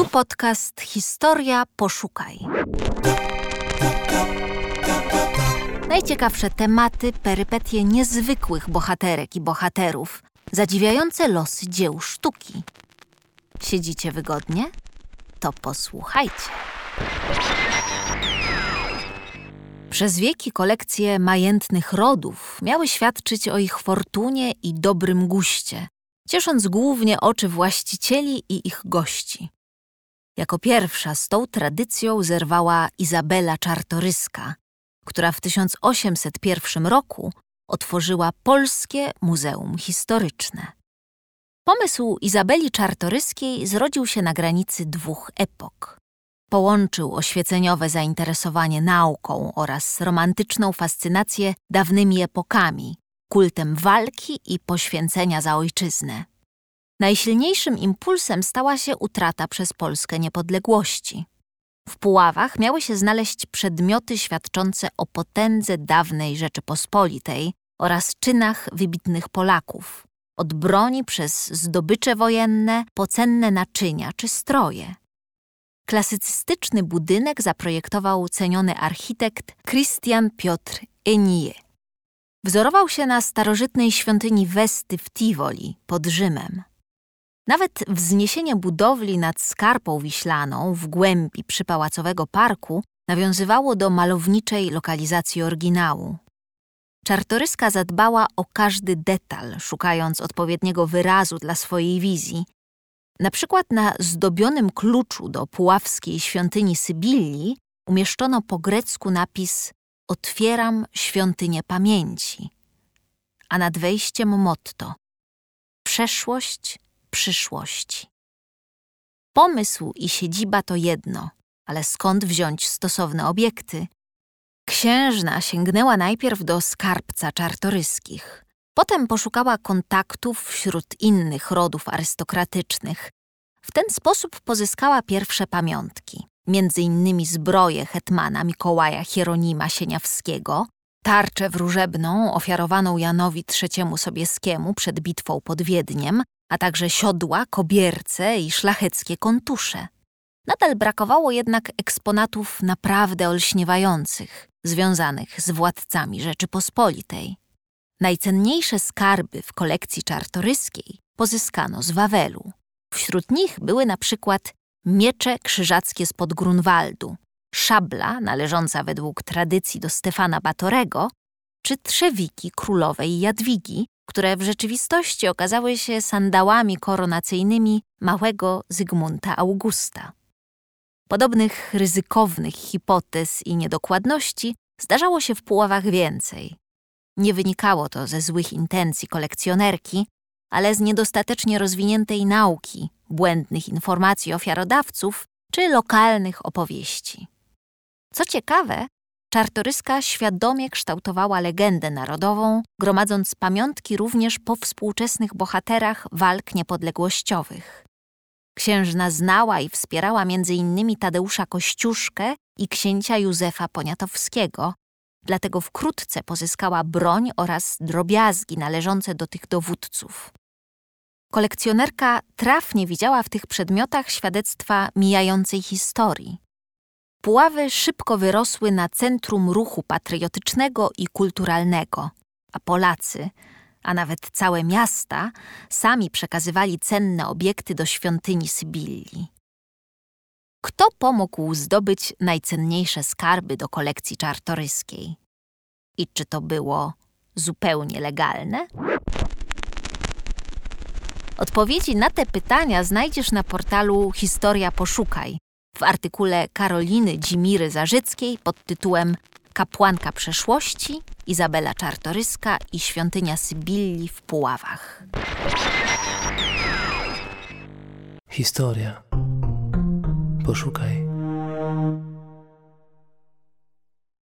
Tu podcast Historia Poszukaj. Najciekawsze tematy, perypetie niezwykłych bohaterek i bohaterów, zadziwiające losy dzieł sztuki. Siedzicie wygodnie? To posłuchajcie. Przez wieki kolekcje majętnych rodów miały świadczyć o ich fortunie i dobrym guście, ciesząc głównie oczy właścicieli i ich gości. Jako pierwsza z tą tradycją zerwała Izabela Czartoryska, która w 1801 roku otworzyła Polskie Muzeum Historyczne. Pomysł Izabeli Czartoryskiej zrodził się na granicy dwóch epok. Połączył oświeceniowe zainteresowanie nauką oraz romantyczną fascynację dawnymi epokami, kultem walki i poświęcenia za ojczyznę. Najsilniejszym impulsem stała się utrata przez Polskę niepodległości. W Puławach miały się znaleźć przedmioty świadczące o potędze dawnej Rzeczypospolitej oraz czynach wybitnych Polaków, od broni przez zdobycze wojenne po cenne naczynia czy stroje. Klasycystyczny budynek zaprojektował ceniony architekt Christian Piotr Enie. Wzorował się na starożytnej świątyni Westy w Tivoli pod Rzymem. Nawet wzniesienie budowli nad Skarpą Wiślaną w głębi przypałacowego parku nawiązywało do malowniczej lokalizacji oryginału. Czartoryska zadbała o każdy detal, szukając odpowiedniego wyrazu dla swojej wizji. Na przykład na zdobionym kluczu do puławskiej świątyni Sybilii umieszczono po grecku napis Otwieram świątynię pamięci, a nad wejściem motto Przeszłość przyszłości. Pomysł i siedziba to jedno, ale skąd wziąć stosowne obiekty? Księżna sięgnęła najpierw do skarbca czartoryskich. Potem poszukała kontaktów wśród innych rodów arystokratycznych. W ten sposób pozyskała pierwsze pamiątki, między innymi zbroję hetmana Mikołaja Hieronima Sieniawskiego, tarczę wróżebną ofiarowaną Janowi III Sobieskiemu przed bitwą pod Wiedniem, a także siodła, kobierce i szlacheckie kontusze. Nadal brakowało jednak eksponatów naprawdę olśniewających, związanych z władcami Rzeczypospolitej. Najcenniejsze skarby w kolekcji czartoryskiej pozyskano z Wawelu. Wśród nich były na przykład miecze krzyżackie spod Grunwaldu, szabla należąca według tradycji do Stefana Batorego, czy trzewiki królowej Jadwigi, które w rzeczywistości okazały się sandałami koronacyjnymi małego Zygmunta Augusta. Podobnych ryzykownych hipotez i niedokładności zdarzało się w Puławach więcej. Nie wynikało to ze złych intencji kolekcjonerki, ale z niedostatecznie rozwiniętej nauki, błędnych informacji ofiarodawców czy lokalnych opowieści. Co ciekawe, Czartoryska świadomie kształtowała legendę narodową, gromadząc pamiątki również po współczesnych bohaterach walk niepodległościowych. Księżna znała i wspierała m.in. Tadeusza Kościuszkę i księcia Józefa Poniatowskiego, dlatego wkrótce pozyskała broń oraz drobiazgi należące do tych dowódców. Kolekcjonerka trafnie widziała w tych przedmiotach świadectwa mijającej historii. Puławy szybko wyrosły na centrum ruchu patriotycznego i kulturalnego, a Polacy, a nawet całe miasta, sami przekazywali cenne obiekty do świątyni Sybilii. Kto pomógł zdobyć najcenniejsze skarby do kolekcji czartoryskiej? I czy to było zupełnie legalne? Odpowiedzi na te pytania znajdziesz na portalu Historia Poszukaj w artykule Karoliny Dzimiry Zarzyckiej pod tytułem Kapłanka przeszłości, Izabela Czartoryska i świątynia Sybilli w Puławach. Historia. Poszukaj.